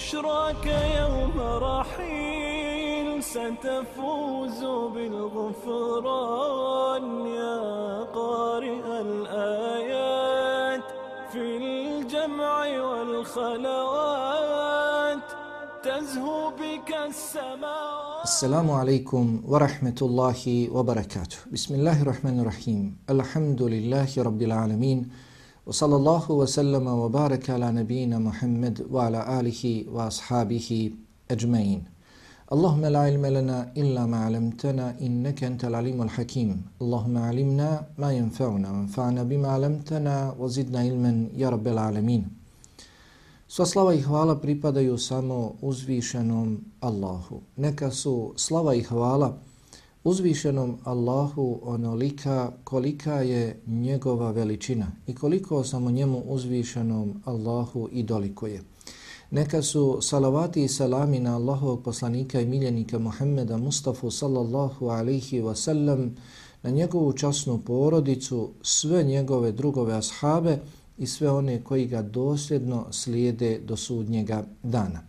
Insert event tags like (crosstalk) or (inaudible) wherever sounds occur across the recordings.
بشراك يوم رحيل ستفوز بالغفران يا قارئ الآيات في الجمع والخلوات تزهو بك السماوات. السلام عليكم ورحمة الله وبركاته. بسم الله الرحمن الرحيم. الحمد لله رب العالمين. Sallama wa baraka ala على Muhammad wa ala alihi wa ashabihi ajmain. Allahumma la ilma lana illa ma alamtana innaka antal alimul hakim. Allahumma ما ma yanfa'una بما علمتنا bima علما wa zidna ilman ya rabbil alamin. Sva slava i hvala pripadaju samo uzvišenom Allahu. Neka su slava i hvala uzvišenom Allahu onolika kolika je njegova veličina i koliko samo njemu uzvišenom Allahu i dolikuje. Neka su salavati i salami na Allahovog poslanika i miljenika Muhammeda Mustafa sallallahu alaihi wa sallam, na njegovu časnu porodicu, sve njegove drugove ashabe, i sve one koji ga dosljedno slijede do sudnjega dana.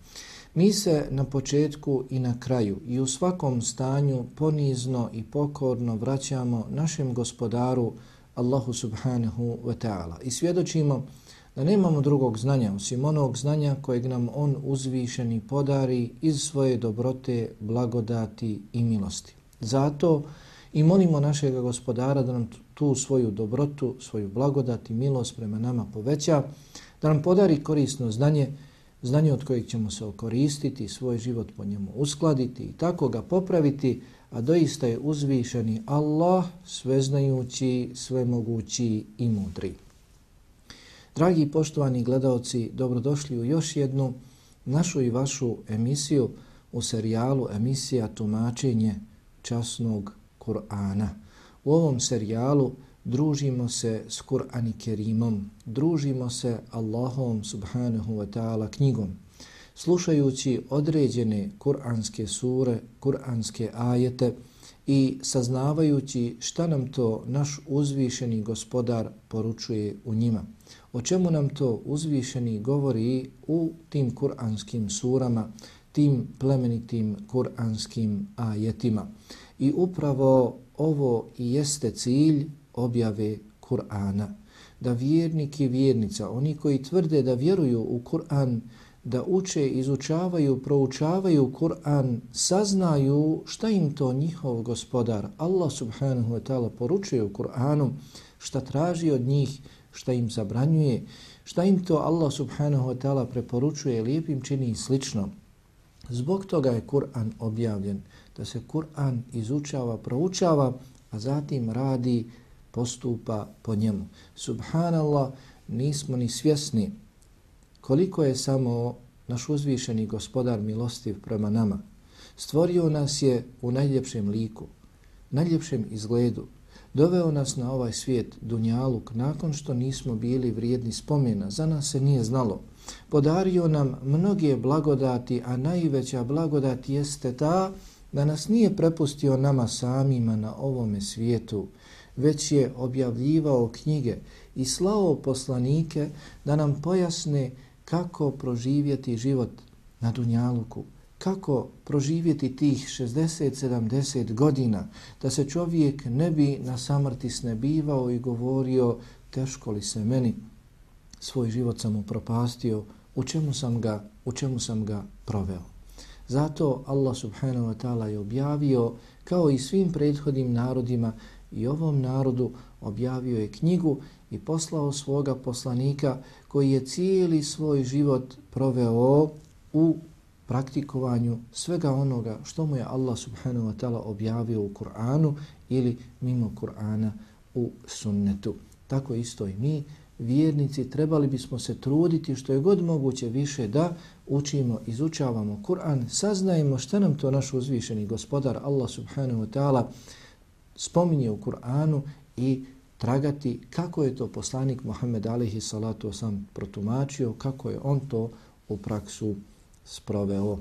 Mi se na početku i na kraju i u svakom stanju ponizno i pokorno vraćamo našem gospodaru Allahu subhanahu wa ta'ala i svjedočimo da nemamo drugog znanja osim onog znanja kojeg nam on uzvišeni podari iz svoje dobrote, blagodati i milosti. Zato i molimo našeg gospodara da nam tu svoju dobrotu, svoju blagodat i milost prema nama poveća, da nam podari korisno znanje, znanje od kojeg ćemo se okoristiti, svoj život po njemu uskladiti i tako ga popraviti, a doista je uzvišeni Allah, sveznajući, svemogući i mudri. Dragi poštovani gledalci, dobrodošli u još jednu našu i vašu emisiju u serijalu emisija Tumačenje časnog Kur'ana. U ovom serijalu družimo se s Kur'an Kerimom, družimo se Allahom subhanahu wa ta'ala knjigom. Slušajući određene kur'anske sure, kur'anske ajete i saznavajući šta nam to naš uzvišeni gospodar poručuje u njima. O čemu nam to uzvišeni govori u tim kur'anskim surama, tim plemenitim kur'anskim ajetima. I upravo ovo i jeste cilj objave Kur'ana. Da vjernik i vjernica, oni koji tvrde da vjeruju u Kur'an, da uče, izučavaju, proučavaju Kur'an, saznaju šta im to njihov gospodar, Allah subhanahu wa ta'ala, poručuje u Kur'anu, šta traži od njih, šta im zabranjuje, šta im to Allah subhanahu wa ta'ala preporučuje, lijepim čini i slično. Zbog toga je Kur'an objavljen, da se Kur'an izučava, proučava, a zatim radi, postupa po njemu. Subhanallah, nismo ni svjesni koliko je samo naš uzvišeni gospodar milostiv prema nama. Stvorio nas je u najljepšem liku, najljepšem izgledu, doveo nas na ovaj svijet, Dunjaluk, nakon što nismo bili vrijedni spomena, za nas se nije znalo. Podario nam mnoge blagodati, a najveća blagodat jeste ta da nas nije prepustio nama samima na ovome svijetu, već je objavljivao knjige i slao poslanike da nam pojasne kako proživjeti život na Dunjaluku, kako proživjeti tih 60-70 godina, da se čovjek ne bi na samrti snebivao i govorio teško li se meni, svoj život sam upropastio, u čemu sam ga, u čemu sam ga proveo. Zato Allah subhanahu wa ta'ala je objavio, kao i svim prethodnim narodima, i ovom narodu objavio je knjigu i poslao svoga poslanika koji je cijeli svoj život proveo u praktikovanju svega onoga što mu je Allah subhanahu wa ta'ala objavio u Kur'anu ili mimo Kur'ana u sunnetu. Tako isto i mi, vjernici, trebali bismo se truditi što je god moguće više da učimo, izučavamo Kur'an, saznajemo šta nam to naš uzvišeni gospodar Allah subhanahu wa ta'ala spominje u Kur'anu i tragati kako je to poslanik Muhammed alihi salatu osam protumačio, kako je on to u praksu sproveo.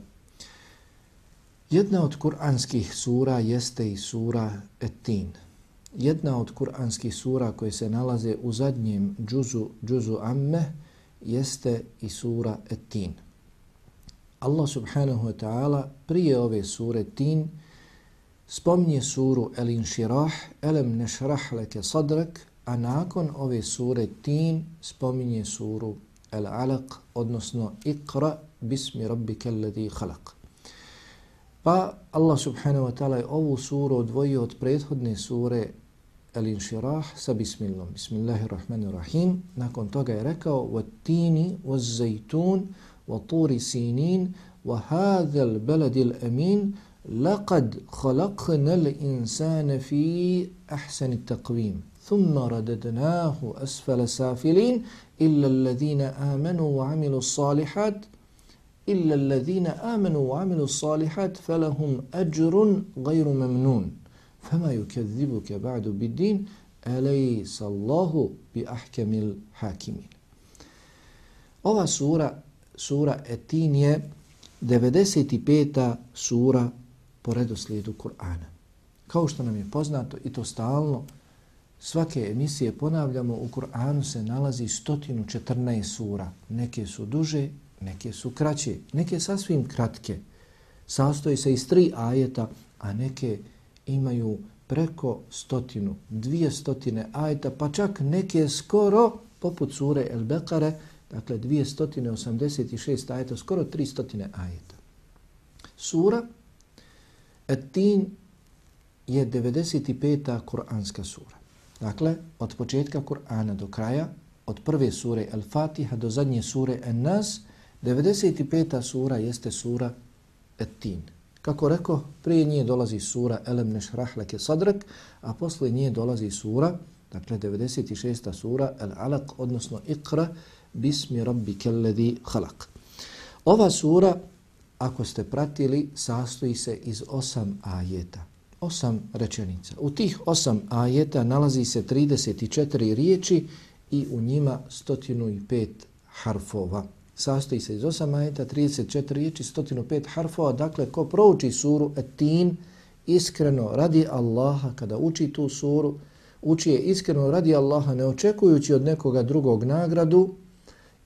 Jedna od kuranskih sura jeste i sura Etin. Jedna od kuranskih sura koje se nalaze u zadnjem džuzu, džuzu Amme jeste i sura Etin. Allah subhanahu wa ta'ala prije ove sure Tin spominje suru El Inširah, Elem nešrah leke sadrak, a nakon ove sure Tin spominje suru El Alaq, odnosno Iqra bismi rabbike alladhi khalaq. Pa Allah subhanahu wa ta'ala je ovu suru odvojio od prethodne sure El Inširah sa bismillah. Bismillahirrahmanirrahim. Nakon toga je rekao وَتِّينِ وَالزَّيْتُونَ وَطُورِ سِينِينَ وَهَذَا الْبَلَدِ الْأَمِينَ لقد خلقنا الإنسان في أحسن التقويم ثم رددناه أسفل سافلين. إلا الذين آمنوا وعملوا الصالحات إلا الذين آمنوا وعملوا الصالحات فلهم أجر غير ممنون. فما يكذبك بعد بالدين؟ أليس الله بأحكم الحاكمين؟ Sura, sura Etin je 95. sura po redoslijedu Kur'ana. Kao što nam je poznato i to stalno, svake emisije ponavljamo, u Kur'anu se nalazi 114 sura. Neke su duže, neke su kraće, neke sasvim kratke. Sastoji se iz tri ajeta, a neke imaju preko stotinu, dvije stotine ajeta, pa čak neke skoro, poput sure El Bekare, dakle 286 ajeta, skoro 300 ajeta. Sura At-Tin je 95. Kur'anska sura. Dakle, od početka Kur'ana do kraja, od prve sure Al-Fatiha do zadnje sure En-Nas, 95. sura jeste sura At-Tin. Kako rekao, prije nje dolazi sura Elem nešrah leke sadrak, a posle nje dolazi sura, dakle 96. sura Al-Alaq, odnosno Iqra, Bismi Rabbi Kelledi Halak. Ova sura ako ste pratili, sastoji se iz osam ajeta. Osam rečenica. U tih osam ajeta nalazi se 34 riječi i u njima 105 harfova. Sastoji se iz osam ajeta, 34 riječi, 105 harfova. Dakle, ko prouči suru Etin, iskreno radi Allaha kada uči tu suru, uči je iskreno radi Allaha ne očekujući od nekoga drugog nagradu,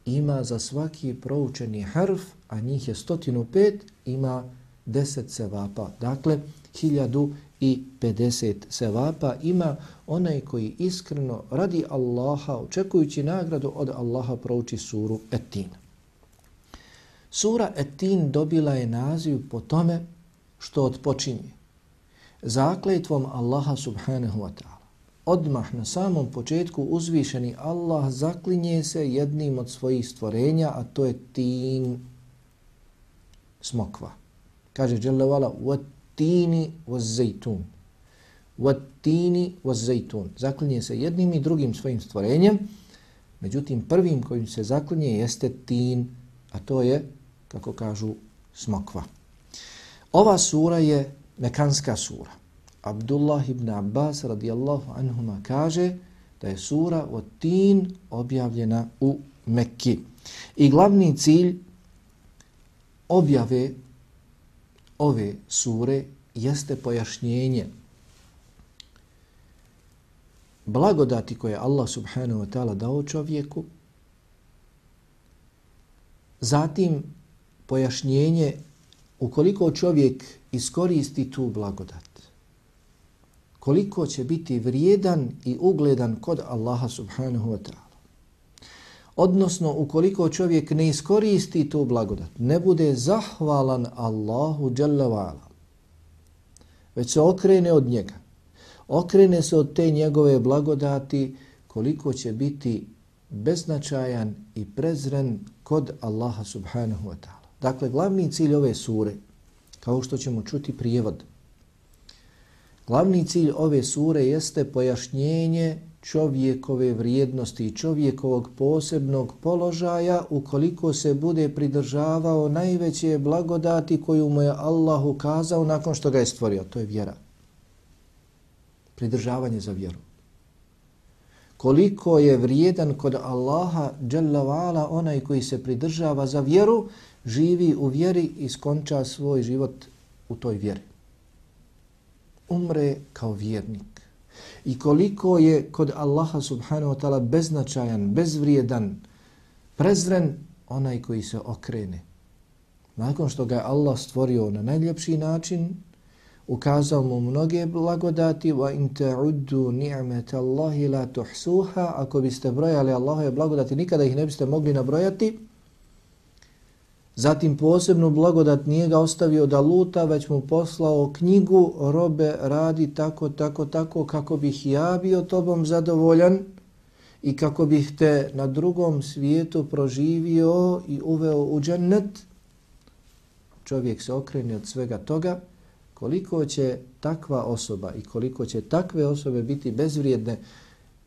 ima za svaki proučeni harf, a njih je 105, ima 10 sevapa. Dakle, 1050 sevapa ima onaj koji iskreno radi Allaha, očekujući nagradu od Allaha, prouči suru Etin. Sura Etin dobila je naziv po tome što odpočinje zakletvom Allaha subhanahu wa ta'ala odmah na samom početku uzvišeni Allah zaklinje se jednim od svojih stvorenja, a to je tin smokva. Kaže Jalla vala, وَتِّينِ وَزَّيْتُونَ وَتِّينِ وَزَّيْتُونَ Zaklinje se jednim i drugim svojim stvorenjem, međutim prvim kojim se zaklinje jeste tin, a to je, kako kažu, smokva. Ova sura je mekanska sura. Abdullah ibn Abbas radijallahu anhuma kaže da je sura od tin objavljena u Mekki. I glavni cilj objave ove sure jeste pojašnjenje blagodati koje Allah subhanahu wa ta'ala dao čovjeku, zatim pojašnjenje ukoliko čovjek iskoristi tu blagodat, koliko će biti vrijedan i ugledan kod Allaha subhanahu wa ta'ala. Odnosno, ukoliko čovjek ne iskoristi tu blagodat, ne bude zahvalan Allahu dželavala, već se okrene od njega, okrene se od te njegove blagodati, koliko će biti beznačajan i prezren kod Allaha subhanahu wa ta'ala. Dakle, glavni cilj ove sure, kao što ćemo čuti prijevod, glavni cilj ove sure jeste pojašnjenje čovjekove vrijednosti i čovjekovog posebnog položaja ukoliko se bude pridržavao najveće blagodati koju mu je Allah ukazao nakon što ga je stvorio. To je vjera. Pridržavanje za vjeru. Koliko je vrijedan kod Allaha dželle onaj koji se pridržava za vjeru, živi u vjeri i skonča svoj život u toj vjeri. Umre kao vjernik i koliko je kod Allaha subhanahu wa ta'ala beznačajan, bezvrijedan, prezren onaj koji se okrene. Nakon što ga je Allah stvorio na najljepši način, ukazao mu mnoge blagodati wa in ta'uddu ni'mata Allahi la tuhsuha ako biste brojali Allahove blagodati nikada ih ne biste mogli nabrojati Zatim posebnu blagodat nije ga ostavio da luta, već mu poslao knjigu robe radi tako, tako, tako, kako bih ja bio tobom zadovoljan i kako bih te na drugom svijetu proživio i uveo u džennet. Čovjek se okreni od svega toga, koliko će takva osoba i koliko će takve osobe biti bezvrijedne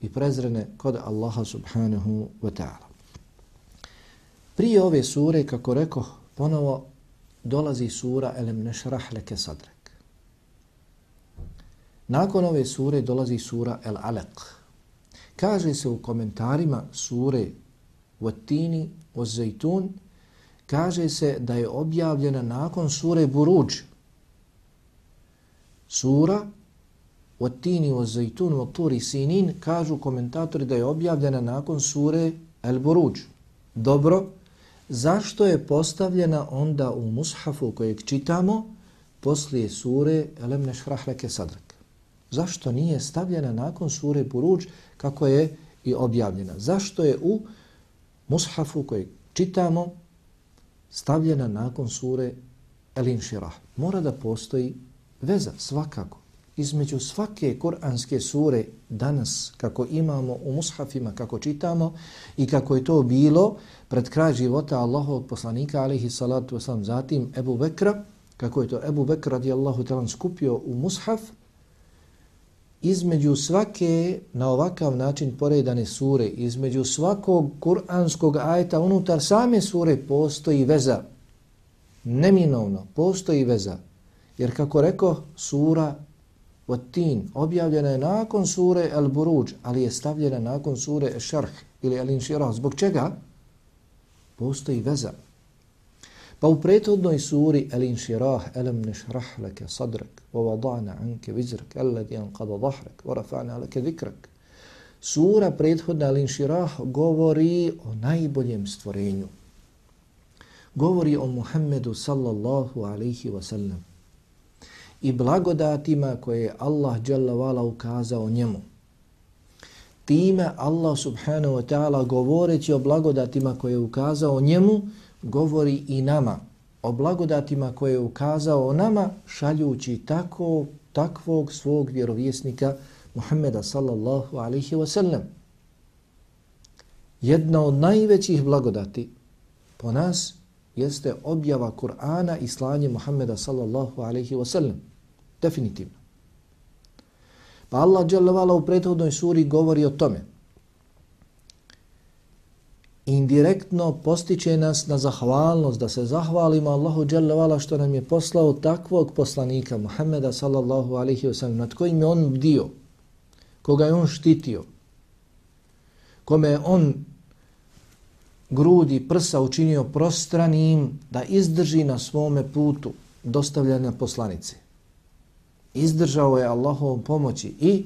i prezrene kod Allaha subhanahu wa ta'ala. Prije ove sure, kako rekao, ponovo dolazi sura Elem nešrah leke sadrek. Nakon ove sure dolazi sura El Alek. Kaže se u komentarima sure Vatini o Zajtun, kaže se da je objavljena nakon sure Buruđ. Sura Vatini o Zajtun o Turi Sinin kažu komentatori da je objavljena nakon sure El Buruđ. Dobro, zašto je postavljena onda u mushafu kojeg čitamo poslije sure Elem nešrah leke sadrak? Zašto nije stavljena nakon sure Buruđ kako je i objavljena? Zašto je u mushafu kojeg čitamo stavljena nakon sure Elin Širah? Mora da postoji veza svakako između svake kuranske sure danas kako imamo u mushafima kako čitamo i kako je to bilo pred kraj života Allahovog poslanika alihi salatu wasalam. Zatim Ebu Bekra kako je to Ebu Bekra radijallahu talan skupio u mushaf između svake na ovakav način poredane sure između svakog kuranskog ajeta unutar same sure postoji veza. Neminovno postoji veza. Jer kako rekao sura Vatin objavljena je nakon sure El Buruđ, ali je stavljena nakon sure Šarh ili El Inširah. Zbog čega? Postoji veza. Pa u prethodnoj suri El Inširah, Elem nešrah leke sadrak, wa vadana anke vizrak, alladhi anqada dahrak, wa rafa'na leke vikrak. Sura prethodna El Inširah govori o najboljem stvorenju. Govori o Muhammedu sallallahu alaihi wasallam sallam i blagodatima koje je Allah dželavala ukazao njemu. Time Allah subhanahu wa ta'ala govoreći o blagodatima koje je ukazao njemu, govori i nama o blagodatima koje je ukazao nama, šaljući tako, takvog svog vjerovjesnika Muhammeda sallallahu alaihi wa sallam. Jedna od najvećih blagodati po nas jeste objava Kur'ana i slanje Muhammeda sallallahu alaihi wa sallam. Definitivno. Pa Allah dželevala u prethodnoj suri govori o tome. Indirektno postiče nas na zahvalnost, da se zahvalimo Allahu dželevala što nam je poslao takvog poslanika Muhammeda sallallahu alaihi wa sallam, nad kojim je on dio, koga je on štitio, kome je on grudi prsa učinio prostranim da izdrži na svome putu dostavljanja poslanice izdržao je Allahovom pomoći i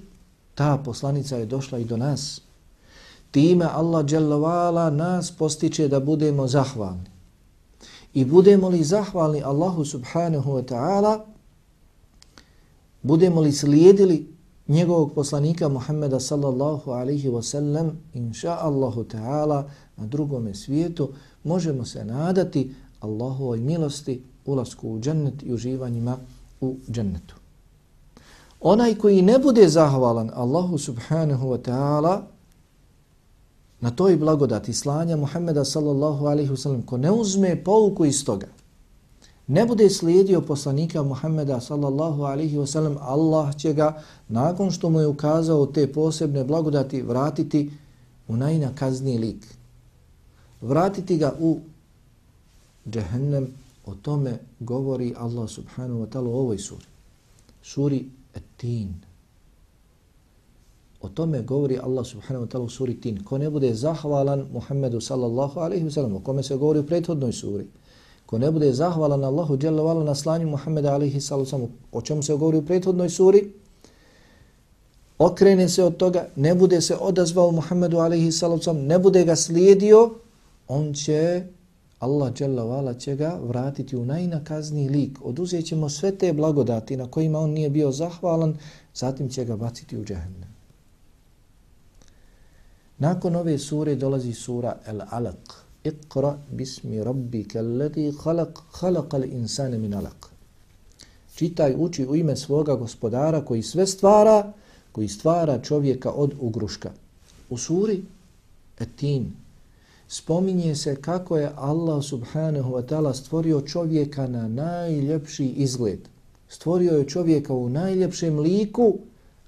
ta poslanica je došla i do nas. Time Allah dželovala nas postiče da budemo zahvalni. I budemo li zahvalni Allahu subhanahu wa ta'ala, budemo li slijedili njegovog poslanika Muhammeda sallallahu alaihi wa sallam, inša Allahu ta'ala, na drugome svijetu, možemo se nadati Allahovoj milosti, ulasku u džennet i uživanjima u džennetu. Onaj koji ne bude zahvalan Allahu subhanahu wa ta'ala na toj blagodati slanja Muhammeda sallallahu alaihi wa sallam, ko ne uzme pouku iz toga, ne bude slijedio poslanika Muhammeda sallallahu alaihi wa sallam, Allah će ga, nakon što mu je ukazao te posebne blagodati, vratiti u najnakazniji lik. Vratiti ga u džehennem, o tome govori Allah subhanahu wa ta'ala u ovoj suri. Suri Etin. O tome govori Allah subhanahu wa ta'ala u suri Tin. Ko ne bude zahvalan Muhammedu sallallahu alaihi wa sallam, o kome se govori u prethodnoj suri, ko ne bude zahvalan Allahu dželle vala na slanju Muhameda alejhi salatu o čemu se govori u prethodnoj suri okrene se od toga ne bude se odazvao Muhammedu alejhi salatu ne bude ga slijedio on će Allah dželle vala će ga vratiti u najnakazniji lik oduzećemo sve te blagodati na kojima on nije bio zahvalan zatim će ga baciti u džehennem Nakon ove sure dolazi sura El-Alaq. Iqra bismi rabbika alladhi khalaq khalaqal insana min alaq. Čitaj, uči u ime svoga gospodara koji sve stvara, koji stvara čovjeka od ugruška. U suri Etin spominje se kako je Allah subhanahu wa ta'ala stvorio čovjeka na najljepši izgled. Stvorio je čovjeka u najljepšem liku,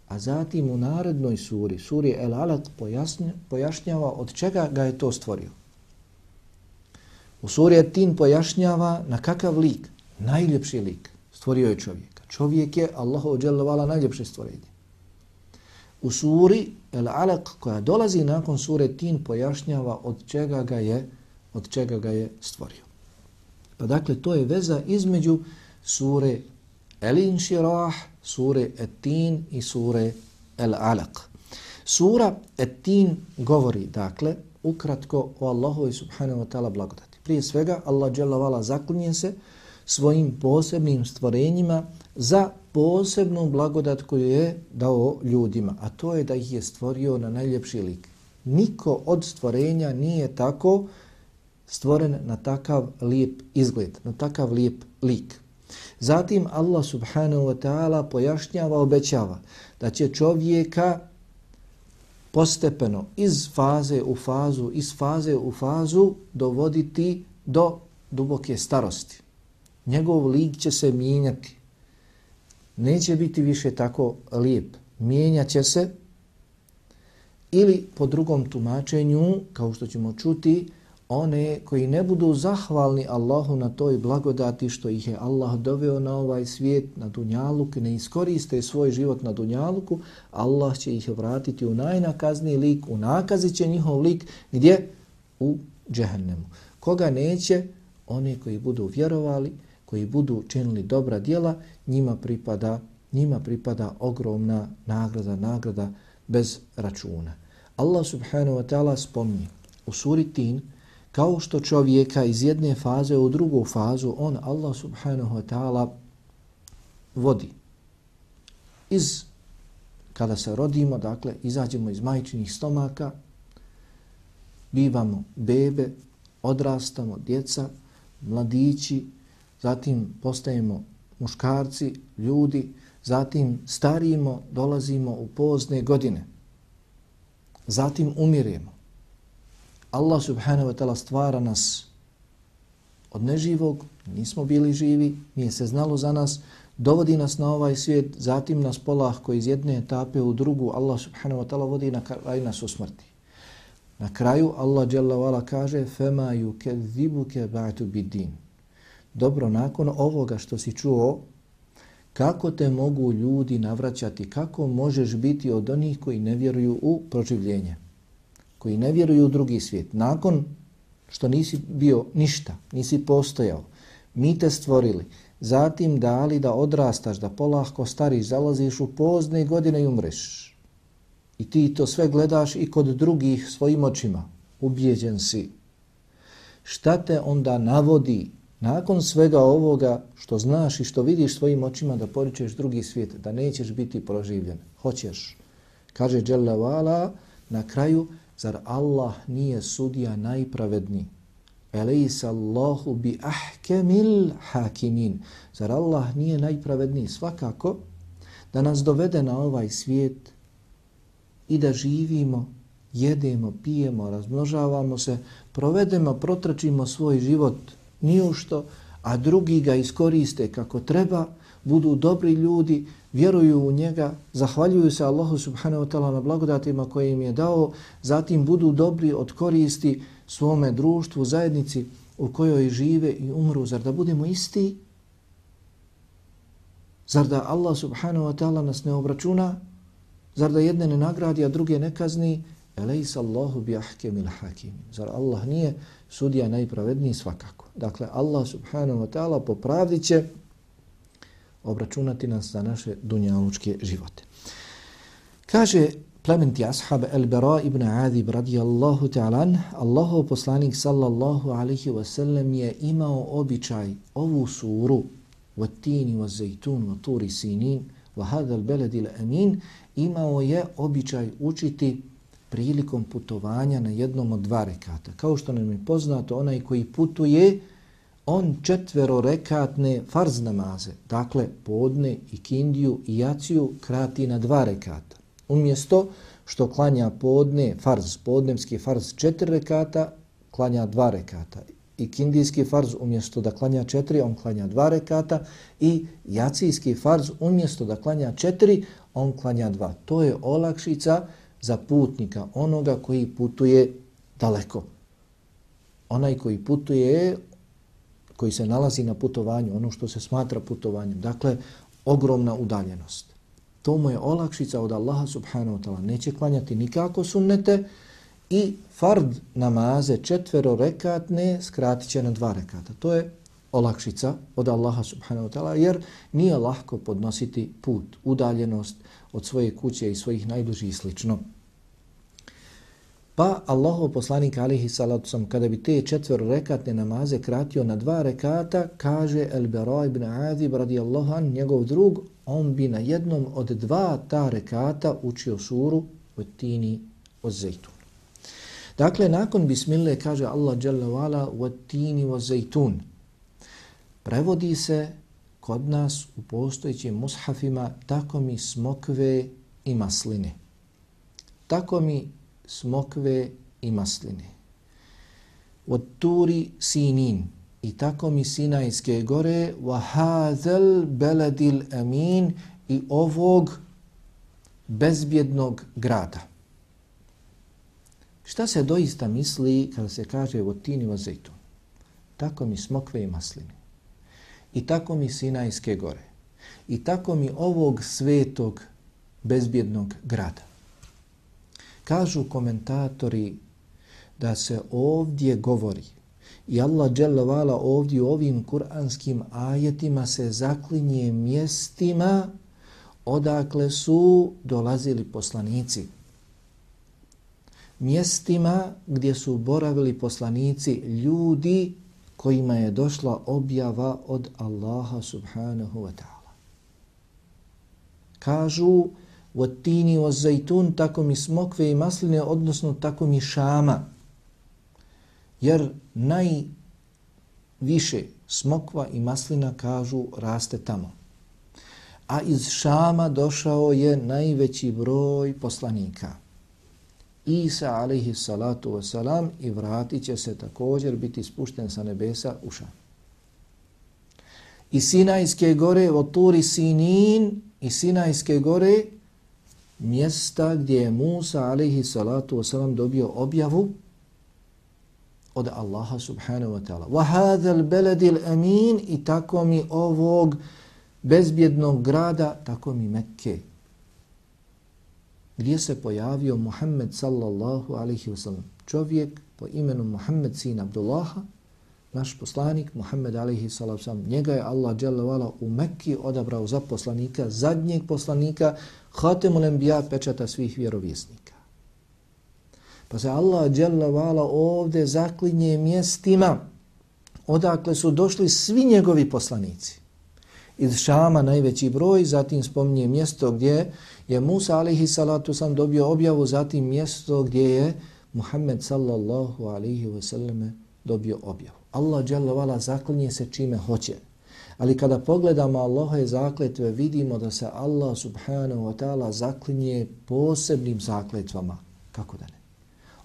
a zatim u narodnoj suri, suri El Alaq, pojašnjava od čega ga je to stvorio. U suri Tin pojašnjava na kakav lik, najljepši lik, stvorio je čovjeka. Čovjek je Allahu ođelovala najljepše stvorenje. U suri El Alaq koja dolazi nakon sure Tin pojašnjava od čega ga je od čega ga je stvorio. Pa dakle, to je veza između sure El Inshirah, sure Etin i sure El Alaq. Sura Etin govori, dakle, ukratko o Allahu subhanahu wa ta'ala blagodati. Prije svega, Allah dželavala zaklinje se svojim posebnim stvorenjima za posebnu blagodat koju je dao ljudima, a to je da ih je stvorio na najljepši lik. Niko od stvorenja nije tako stvoren na takav lijep izgled, na takav lijep lik. Zatim Allah subhanahu wa ta'ala pojašnjava, obećava da će čovjeka postepeno iz faze u fazu, iz faze u fazu dovoditi do duboke starosti. Njegov lik će se mijenjati. Neće biti više tako lijep. Mijenjat će se ili po drugom tumačenju, kao što ćemo čuti, one koji ne budu zahvalni Allahu na toj blagodati što ih je Allah doveo na ovaj svijet, na Dunjaluk, ne iskoriste svoj život na Dunjaluku, Allah će ih vratiti u najnakazniji lik, u nakazi će njihov lik, gdje? U džehennemu. Koga neće? Oni koji budu vjerovali, koji budu činili dobra djela, njima pripada, njima pripada ogromna nagrada, nagrada bez računa. Allah subhanahu wa ta'ala spominje u suri Tin, Kao što čovjeka iz jedne faze u drugu fazu, on, Allah subhanahu wa ta'ala, vodi. Iz, kada se rodimo, dakle, izađemo iz majčinih stomaka, bivamo bebe, odrastamo, djeca, mladići, zatim postajemo muškarci, ljudi, zatim starimo, dolazimo u pozne godine. Zatim umiremo. Allah subhanahu wa ta'ala stvara nas od neživog, nismo bili živi, nije se znalo za nas, dovodi nas na ovaj svijet, zatim nas polahko iz jedne etape u drugu, Allah subhanahu wa ta'ala vodi na kraj nas u smrti. Na kraju Allah dželle vala kaže fema yukezibuke ba'tu bidin. Dobro, nakon ovoga što si čuo, kako te mogu ljudi navraćati, kako možeš biti od onih koji ne vjeruju u proživljenje? Koji ne vjeruju u drugi svijet, nakon što nisi bio ništa, nisi postojao, mi te stvorili, zatim dali da odrastaš, da polahko stariš, zalaziš u pozne godine i umreš. I ti to sve gledaš i kod drugih svojim očima, ubijeđen si. Šta te onda navodi nakon svega ovoga što znaš i što vidiš svojim očima da poričeš drugi svijet, da nećeš biti proživljen. Hoćeš. Kaže Jalla Vala na kraju, zar Allah nije sudija najpravedniji? Elejsa Allahu bi ahkemil hakimin. Zar Allah nije najpravedniji? Svakako da nas dovede na ovaj svijet i da živimo, jedemo, pijemo, razmnožavamo se, provedemo, protračimo svoj život nijušto, a drugi ga iskoriste kako treba, budu dobri ljudi, vjeruju u njega, zahvaljuju se Allahu subhanahu wa ta'ala na blagodatima koje im je dao, zatim budu dobri od koristi svome društvu, zajednici u kojoj žive i umru. Zar da budemo isti? Zar da Allah subhanahu wa ta'ala nas ne obračuna? Zar da jedne ne nagradi, a druge ne kazni? Elejsa Allahu bi ahkemil hakim. Zar Allah nije sudija najpravedniji svakako? Dakle, Allah subhanahu wa ta'ala popravdit će obračunati nas za naše dunjalučke živote. Kaže plementi ashab El-Bara ibn Adib radijallahu ta'alan, Allahov poslanik sallallahu alaihi wa sallam je imao običaj ovu suru وَالتِّينِ وَالزَّيْتُونِ وَطُورِ سِينِينَ وَهَذَا الْبَلَدِ الْأَمِينَ imao je običaj učiti prilikom putovanja na jednom od dva rekata. Kao što nam je poznato, onaj koji putuje, on četvero rekatne farz namaze, dakle podne i kindiju i jaciju krati na dva rekata. Umjesto što klanja podne farz, podnemski farz četiri rekata, klanja dva rekata. I kindijski farz umjesto da klanja četiri, on klanja dva rekata. I jacijski farz umjesto da klanja četiri, on klanja dva. To je olakšica za putnika, onoga koji putuje daleko. Onaj koji putuje, koji se nalazi na putovanju, ono što se smatra putovanjem. Dakle, ogromna udaljenost. To mu je olakšica od Allaha subhanahu wa ta'ala. Neće klanjati nikako sunnete i fard namaze četvero rekatne skratit će na dva rekata. To je olakšica od Allaha subhanahu wa ta'ala jer nije lahko podnositi put, udaljenost od svoje kuće i svojih najbližih i slično. Pa Allahov poslanik alihi salatu sam, kada bi te četvero rekatne namaze kratio na dva rekata, kaže El Bera ibn Azib radijallahu an, njegov drug, on bi na jednom od dva ta rekata učio suru od tini od zejtun. Dakle, nakon bismille kaže Allah jalla vala od tini od zejtun. Prevodi se kod nas u postojećim mushafima tako mi smokve i masline. Tako mi smokve i masline. Od turi sinin i tako mi sinajske gore wa hadhal baladil amin i ovog bezbjednog grada. Šta se doista misli kada se kaže od tini wa zejtun? Tako mi smokve i masline. I tako mi sinajske gore. I tako mi ovog svetog bezbjednog grada. Kažu komentatori da se ovdje govori i Allah dželovala ovdje u ovim kuranskim ajetima se zaklinje mjestima odakle su dolazili poslanici. Mjestima gdje su boravili poslanici ljudi kojima je došla objava od Allaha subhanahu wa ta'ala. Kažu Vatini o zajtun, tako mi smokve i masline, odnosno tako mi šama. Jer najviše smokva i maslina, kažu, raste tamo. A iz šama došao je najveći broj poslanika. Isa, alaihi salatu wasalam, i vratit će se također biti spušten sa nebesa u šam. I Sinajske gore, oturi Sinin, i Sinajske gore, mjesta gdje je Musa alaihi salatu wasalam dobio objavu od Allaha subhanahu wa ta'ala. Wa hadhal beledil amin i tako mi ovog bezbjednog grada, tako mi Mekke. Gdje se pojavio Muhammed sallallahu alaihi wasalam. Čovjek po imenu Muhammed sin Abdullaha, naš poslanik Muhammed alaihi sallam, njega je Allah dželle u Mekki odabrao za poslanika, zadnjeg poslanika, hatemul enbiya pečata svih vjerovjesnika. Pa se Allah dželavala ovde zaklinje mjestima odakle su došli svi njegovi poslanici. Iz Šama najveći broj, zatim spominje mjesto gdje je Musa alihi salatu sam dobio objavu, zatim mjesto gdje je Muhammed sallallahu alihi wasallam dobio objavu. Allah dželavala zaklinje se čime hoće. Ali kada pogledamo Allahove zakletve, vidimo da se Allah subhanahu wa ta'ala zaklinje posebnim zakletvama. Kako da ne?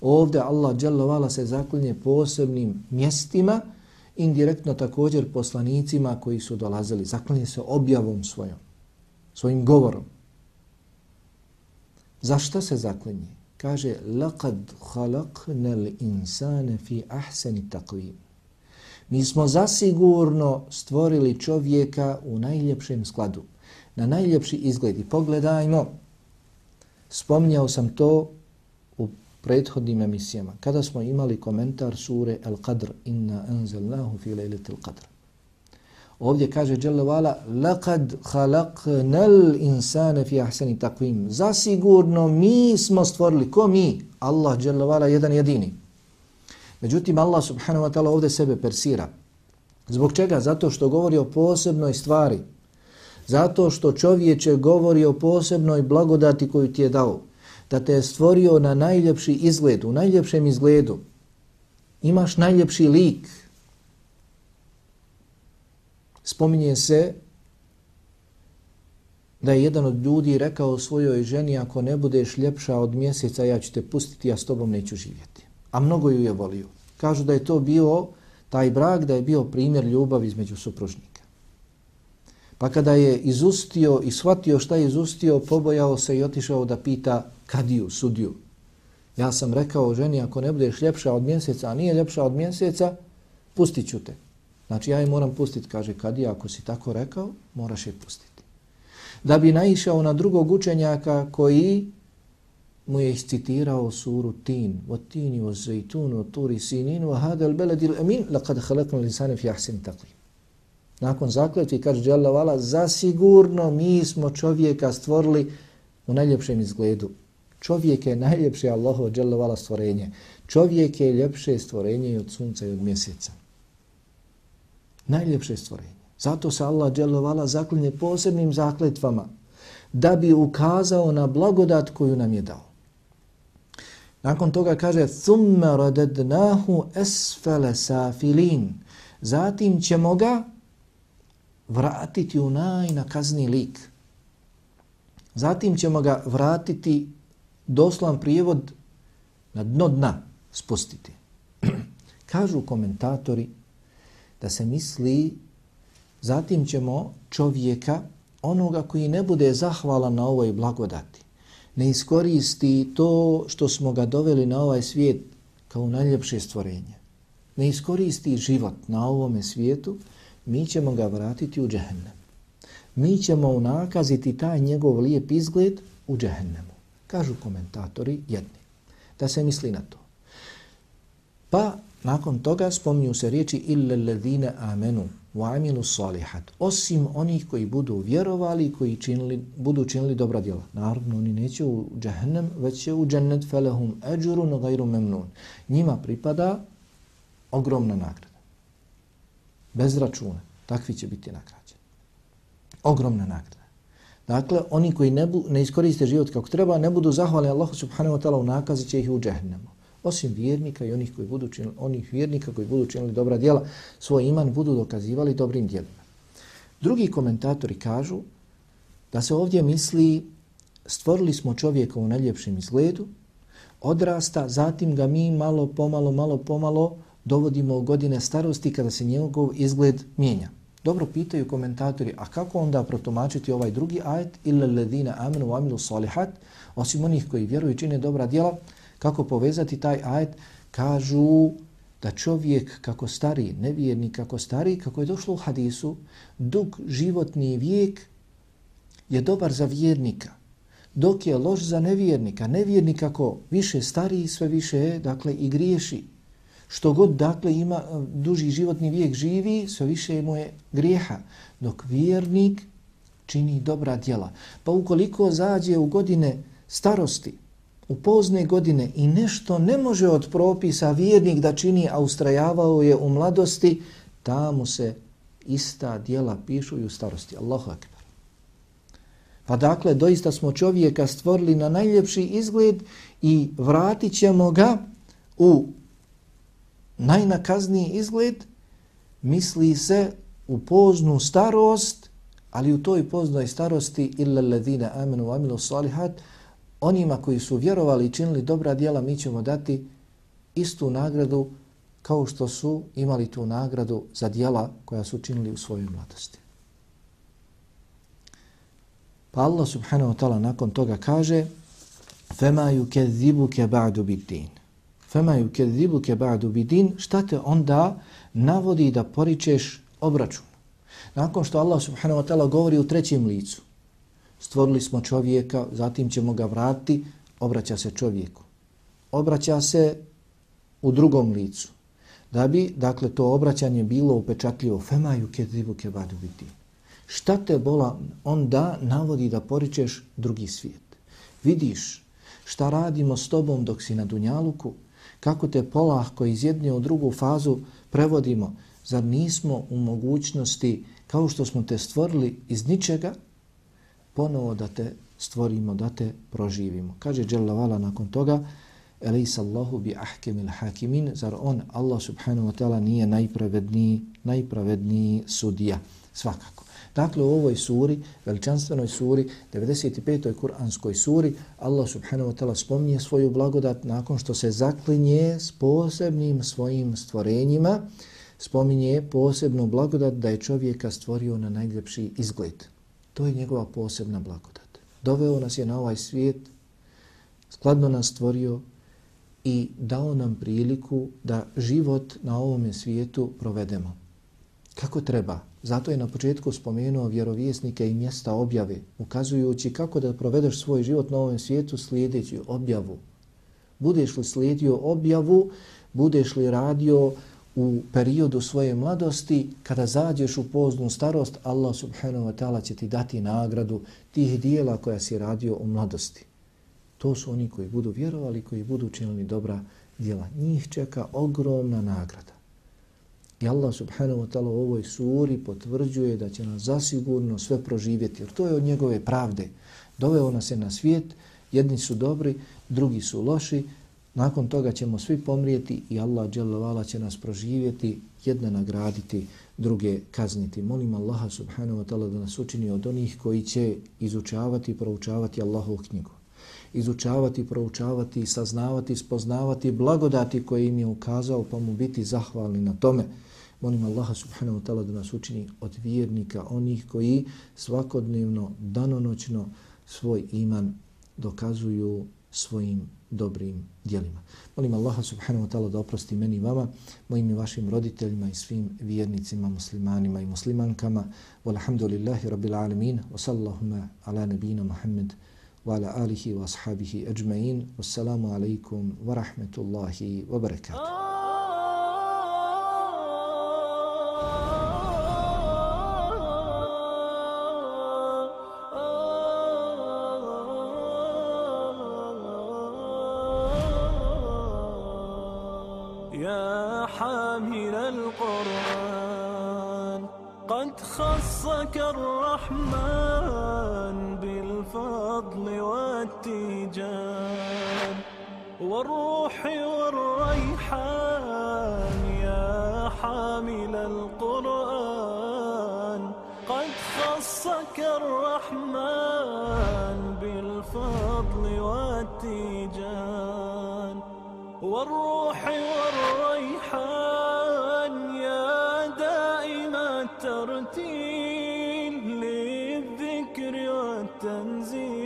Ovdje Allah dželle se zaklinje posebnim mjestima, indirektno također poslanicima koji su dolazili. Zaklinje se objavom svojom, svojim govorom. Zašto se zaklinje? Kaže, لَقَدْ خَلَقْنَ الْإِنسَانَ فِي أَحْسَنِ تَقْوِيمِ Mi smo zasigurno stvorili čovjeka u najljepšem skladu, na najljepši izgled. I pogledajmo, spominjao sam to u prethodnim emisijama, kada smo imali komentar sure Al-Qadr, inna anzalnahu fi lejleti Al-Qadr. Ovdje kaže Jalla Vala, لَقَدْ خَلَقْنَا الْإِنسَانَ فِي أَحْسَنِ تَقْوِيمِ Zasigurno mi smo stvorili, ko mi? Allah Jalla Vala, jedan jedini. Međutim, Allah subhanahu wa ta'ala ovdje sebe persira. Zbog čega? Zato što govori o posebnoj stvari. Zato što čovječe govori o posebnoj blagodati koju ti je dao. Da te je stvorio na najljepši izgled, u najljepšem izgledu. Imaš najljepši lik. Spominje se da je jedan od ljudi rekao svojoj ženi ako ne budeš ljepša od mjeseca ja ću te pustiti, ja s tobom neću živjeti a mnogo ju je volio. Kažu da je to bio taj brak, da je bio primjer ljubavi između supružnika. Pa kada je izustio i shvatio šta je izustio, pobojao se i otišao da pita kadiju, sudiju. Ja sam rekao ženi, ako ne budeš ljepša od mjeseca, a nije ljepša od mjeseca, pustit ću te. Znači ja je moram pustiti, kaže kadija, ako si tako rekao, moraš je pustiti. Da bi naišao na drugog učenjaka koji mu je iscitirao suru Tin, wa tini wa zajtun wa turi sinin wa hada al balad al amin laqad khalaqna al insana fi ahsani taqwim. Nakon zakletvi kaže Jalla vala zasigurno mi smo čovjeka stvorili u najljepšem izgledu. Čovjek je najljepše Allahu Jalla vala stvorenje. Čovjek je ljepše stvorenje od sunca i od mjeseca. Najljepše stvorenje. Zato se Allah Jalla vala zaklinje posebnim zakletvama da bi ukazao na blagodat koju nam je dao. Nakon toga kaže summa radadnahu asfala safilin. Zatim ćemo ga vratiti u najnakazni lik. Zatim ćemo ga vratiti doslan prijevod na dno dna spustiti. (clears throat) Kažu komentatori da se misli zatim ćemo čovjeka onoga koji ne bude zahvalan na ovoj blagodati ne iskoristi to što smo ga doveli na ovaj svijet kao najljepše stvorenje, ne iskoristi život na ovome svijetu, mi ćemo ga vratiti u džehennem. Mi ćemo unakaziti taj njegov lijep izgled u džehennemu. Kažu komentatori jedni. Da se misli na to. Pa nakon toga spominju se riječi illa ladhina amenu wa amilu salihat. Osim onih koji budu vjerovali koji činili, budu činili dobra djela. Naravno, oni neće u džahnem, već će u džennet felehum eđurun gajru memnun. Njima pripada ogromna nagrada. Bez računa. Takvi će biti nagrađeni. Ogromna nagrada. Dakle, oni koji ne, bu, ne iskoriste život kako treba, ne budu zahvali Allahu subhanahu wa ta'ala u nakazi će ih u džahnemu osim vjernika i onih koji budu činili, onih vjernika koji budu činili dobra djela, svoj iman budu dokazivali dobrim djelima. Drugi komentatori kažu da se ovdje misli stvorili smo čovjeka u najljepšem izgledu, odrasta, zatim ga mi malo pomalo, malo pomalo dovodimo u godine starosti kada se njegov izgled mijenja. Dobro pitaju komentatori, a kako onda protumačiti ovaj drugi ajet illa ledina amenu amilu salihat, osim onih koji vjeruju i čine dobra djela, Kako povezati taj ajet? Kažu da čovjek kako stari, nevjernik kako stari, kako je došlo u hadisu, dug životni vijek je dobar za vjernika, dok je loš za nevjernika. Nevjernik kako više stari, sve više je, dakle, i griješi. Što god dakle ima eh, duži životni vijek živi, sve više mu je grijeha. Dok vjernik čini dobra djela. Pa ukoliko zađe u godine starosti, u pozne godine i nešto ne može od propisa vjernik da čini, a ustrajavao je u mladosti, tamo se ista dijela pišu i u starosti. Allahu akbar. Pa dakle, doista smo čovjeka stvorili na najljepši izgled i vratit ćemo ga u najnakazniji izgled, misli se u poznu starost, ali u toj poznoj starosti illa ladina amenu wa amilu salihat, onima koji su vjerovali i činili dobra djela, mi ćemo dati istu nagradu kao što su imali tu nagradu za djela koja su činili u svojoj mladosti. Pa Allah subhanahu wa ta'ala nakon toga kaže فَمَا يُكَذِّبُكَ بَعْدُ بِدِّينَ فَمَا يُكَذِّبُكَ بَعْدُ بِدِّينَ Šta te onda navodi da poričeš obračun? Nakon što Allah subhanahu wa ta'ala govori u trećem licu, stvorili smo čovjeka, zatim ćemo ga vratiti, obraća se čovjeku. Obraća se u drugom licu. Da bi, dakle, to obraćanje bilo upečatljivo. Fema ju kedivu kebadu biti. Šta te bola onda navodi da poričeš drugi svijet? Vidiš šta radimo s tobom dok si na Dunjaluku? Kako te polahko iz jedne u drugu fazu prevodimo? Zar nismo u mogućnosti, kao što smo te stvorili iz ničega, ponovo da te stvorimo, da te proživimo. Kaže Đelavala nakon toga, Elisa Allahu bi ahkemil hakimin, zar on, Allah subhanahu wa ta'ala, nije najpravedniji, najpravedniji sudija. Svakako. Dakle, u ovoj suri, veličanstvenoj suri, 95. kuranskoj suri, Allah subhanahu wa ta'ala spominje svoju blagodat nakon što se zaklinje s posebnim svojim stvorenjima, spominje posebnu blagodat da je čovjeka stvorio na najljepši izgled. To je njegova posebna blagodat. Doveo nas je na ovaj svijet, skladno nas stvorio i dao nam priliku da život na ovom svijetu provedemo. Kako treba? Zato je na početku spomenuo vjerovjesnike i mjesta objave, ukazujući kako da provedeš svoj život na ovom svijetu slijedeći objavu. Budeš li slijedio objavu, budeš li radio u periodu svoje mladosti, kada zađeš u poznu starost, Allah subhanahu wa ta'ala će ti dati nagradu tih dijela koja si radio u mladosti. To su oni koji budu vjerovali, koji budu činili dobra djela. Njih čeka ogromna nagrada. I Allah subhanahu wa ta'ala u ovoj suri potvrđuje da će nas zasigurno sve proživjeti, jer to je od njegove pravde. Doveo nas je na svijet, jedni su dobri, drugi su loši, Nakon toga ćemo svi pomrijeti i Allah dželovala će nas proživjeti, jedne nagraditi, druge kazniti. Molim Allaha subhanahu wa ta'ala da nas učini od onih koji će izučavati i proučavati Allahovu knjigu. Izučavati, proučavati, saznavati, spoznavati blagodati koje im je ukazao pa mu biti zahvalni na tome. Molim Allaha subhanahu wa ta'ala da nas učini od vjernika, onih koji svakodnevno, danonoćno svoj iman dokazuju svojim dobrim dijelima. Molim Allaha subhanahu wa ta'ala da oprosti meni i vama, mojim i vašim roditeljima i svim vjernicima, muslimanima i muslimankama. Walhamdulillahi rabbil alamin. Wa sallahuma ala nabina Muhammed wa ala alihi wa ashabihi ajma'in. Wassalamu alaikum wa rahmetullahi wa barakatuh. يا حامل القرآن قد خصك الرحمن بالفضل والتيجان. والروح والريحان يا حامل القرآن قد خصك الرحمن والروح والريحان يا دائم الترتيل للذكر والتنزيل.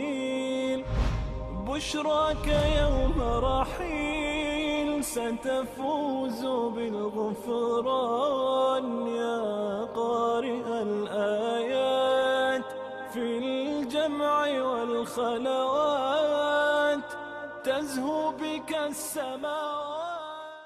بشراك يوم رحيل ستفوز بالغفران يا قارئ الآيات في الجمع والخلوات. تزهو بك السماوات